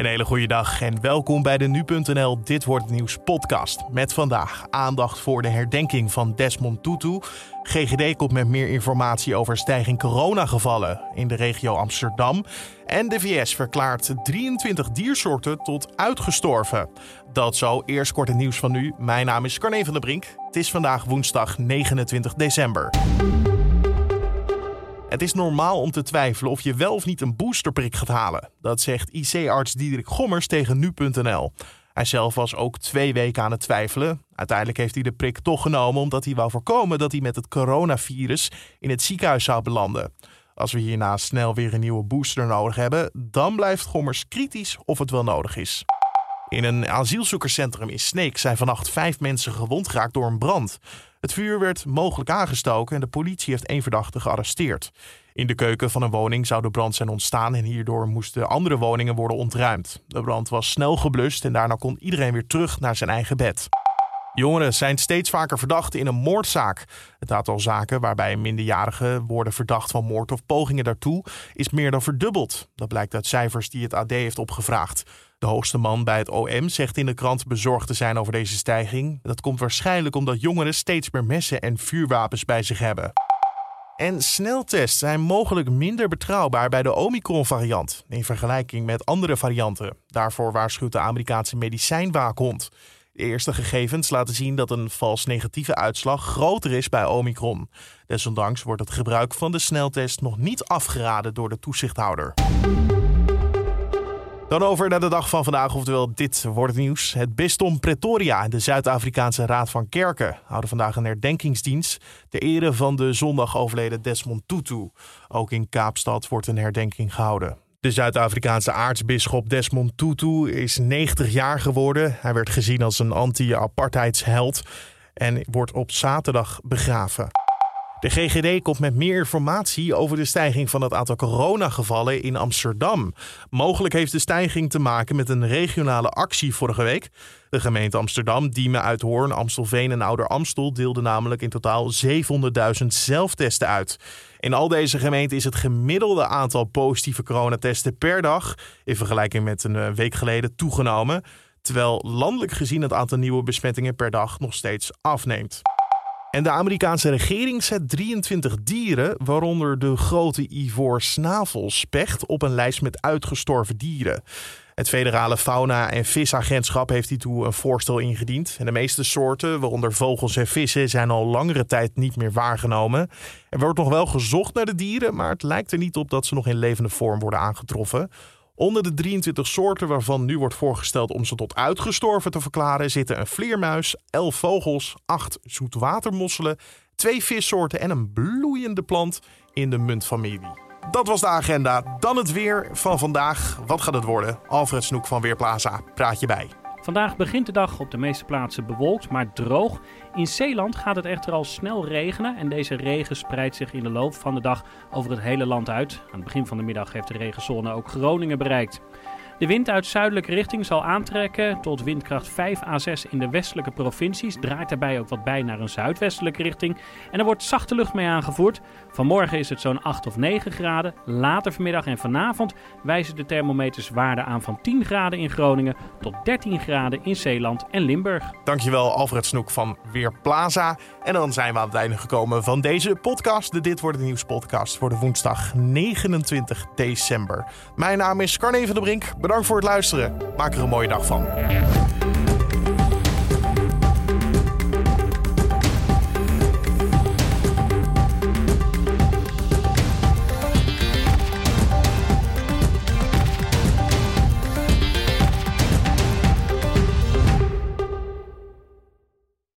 Een hele goede dag en welkom bij de Nu.nl Dit Wordt Nieuws podcast. Met vandaag aandacht voor de herdenking van Desmond Tutu. GGD komt met meer informatie over stijging coronagevallen in de regio Amsterdam. En de VS verklaart 23 diersoorten tot uitgestorven. Dat zo, eerst kort het nieuws van nu. Mijn naam is Carne van der Brink. Het is vandaag woensdag 29 december. Het is normaal om te twijfelen of je wel of niet een boosterprik gaat halen. Dat zegt IC-arts Diederik Gommers tegen nu.nl. Hij zelf was ook twee weken aan het twijfelen. Uiteindelijk heeft hij de prik toch genomen omdat hij wou voorkomen dat hij met het coronavirus in het ziekenhuis zou belanden. Als we hierna snel weer een nieuwe booster nodig hebben, dan blijft Gommers kritisch of het wel nodig is. In een asielzoekerscentrum in Sneek zijn vannacht vijf mensen gewond geraakt door een brand. Het vuur werd mogelijk aangestoken en de politie heeft één verdachte gearresteerd. In de keuken van een woning zou de brand zijn ontstaan en hierdoor moesten andere woningen worden ontruimd. De brand was snel geblust en daarna kon iedereen weer terug naar zijn eigen bed. Jongeren zijn steeds vaker verdacht in een moordzaak. Het aantal zaken waarbij minderjarigen worden verdacht van moord of pogingen daartoe is meer dan verdubbeld. Dat blijkt uit cijfers die het AD heeft opgevraagd. De hoogste man bij het OM zegt in de krant bezorgd te zijn over deze stijging. Dat komt waarschijnlijk omdat jongeren steeds meer messen en vuurwapens bij zich hebben. En sneltests zijn mogelijk minder betrouwbaar bij de Omicron-variant in vergelijking met andere varianten. Daarvoor waarschuwt de Amerikaanse medicijnwaakhond. De eerste gegevens laten zien dat een vals negatieve uitslag groter is bij Omicron. Desondanks wordt het gebruik van de sneltest nog niet afgeraden door de toezichthouder. Dan over naar de dag van vandaag, oftewel dit wordt het nieuws. Het bisdom Pretoria en de Zuid-Afrikaanse Raad van Kerken houden vandaag een herdenkingsdienst ter ere van de zondag overleden Desmond Tutu. Ook in Kaapstad wordt een herdenking gehouden. De Zuid-Afrikaanse aartsbisschop Desmond Tutu is 90 jaar geworden. Hij werd gezien als een anti-apartheidsheld en wordt op zaterdag begraven. De GGD komt met meer informatie over de stijging van het aantal coronagevallen in Amsterdam. Mogelijk heeft de stijging te maken met een regionale actie vorige week. De gemeente Amsterdam, Diemen, Uithoorn, Amstelveen en Ouder Amstel deelden namelijk in totaal 700.000 zelftesten uit. In al deze gemeenten is het gemiddelde aantal positieve coronatesten per dag in vergelijking met een eh, week geleden toegenomen, terwijl landelijk gezien het aantal nieuwe besmettingen per dag nog steeds afneemt. En de Amerikaanse regering zet 23 dieren, waaronder de grote ivoor snavelspecht, op een lijst met uitgestorven dieren. Het federale fauna- en visagentschap heeft hiertoe een voorstel ingediend. En de meeste soorten, waaronder vogels en vissen, zijn al langere tijd niet meer waargenomen. Er wordt nog wel gezocht naar de dieren, maar het lijkt er niet op dat ze nog in levende vorm worden aangetroffen. Onder de 23 soorten waarvan nu wordt voorgesteld om ze tot uitgestorven te verklaren, zitten een vleermuis, 11 vogels, 8 zoetwatermosselen, twee vissoorten en een bloeiende plant in de muntfamilie. Dat was de agenda. Dan het weer van vandaag. Wat gaat het worden? Alfred Snoek van Weerplaza praat je bij. Vandaag begint de dag op de meeste plaatsen bewolkt, maar droog. In Zeeland gaat het echter al snel regenen en deze regen spreidt zich in de loop van de dag over het hele land uit. Aan het begin van de middag heeft de regenzone ook Groningen bereikt. De wind uit zuidelijke richting zal aantrekken tot windkracht 5 à 6 in de westelijke provincies. Draait daarbij ook wat bij naar een zuidwestelijke richting. En er wordt zachte lucht mee aangevoerd. Vanmorgen is het zo'n 8 of 9 graden. Later vanmiddag en vanavond wijzen de thermometers waarden aan van 10 graden in Groningen tot 13 graden in Zeeland en Limburg. Dankjewel Alfred Snoek van Weerplaza. En dan zijn we aan het einde gekomen van deze podcast. De Dit Wordt Het Nieuws podcast voor de woensdag 29 december. Mijn naam is Carne van der Brink. Bedankt voor het luisteren. Maak er een mooie dag van.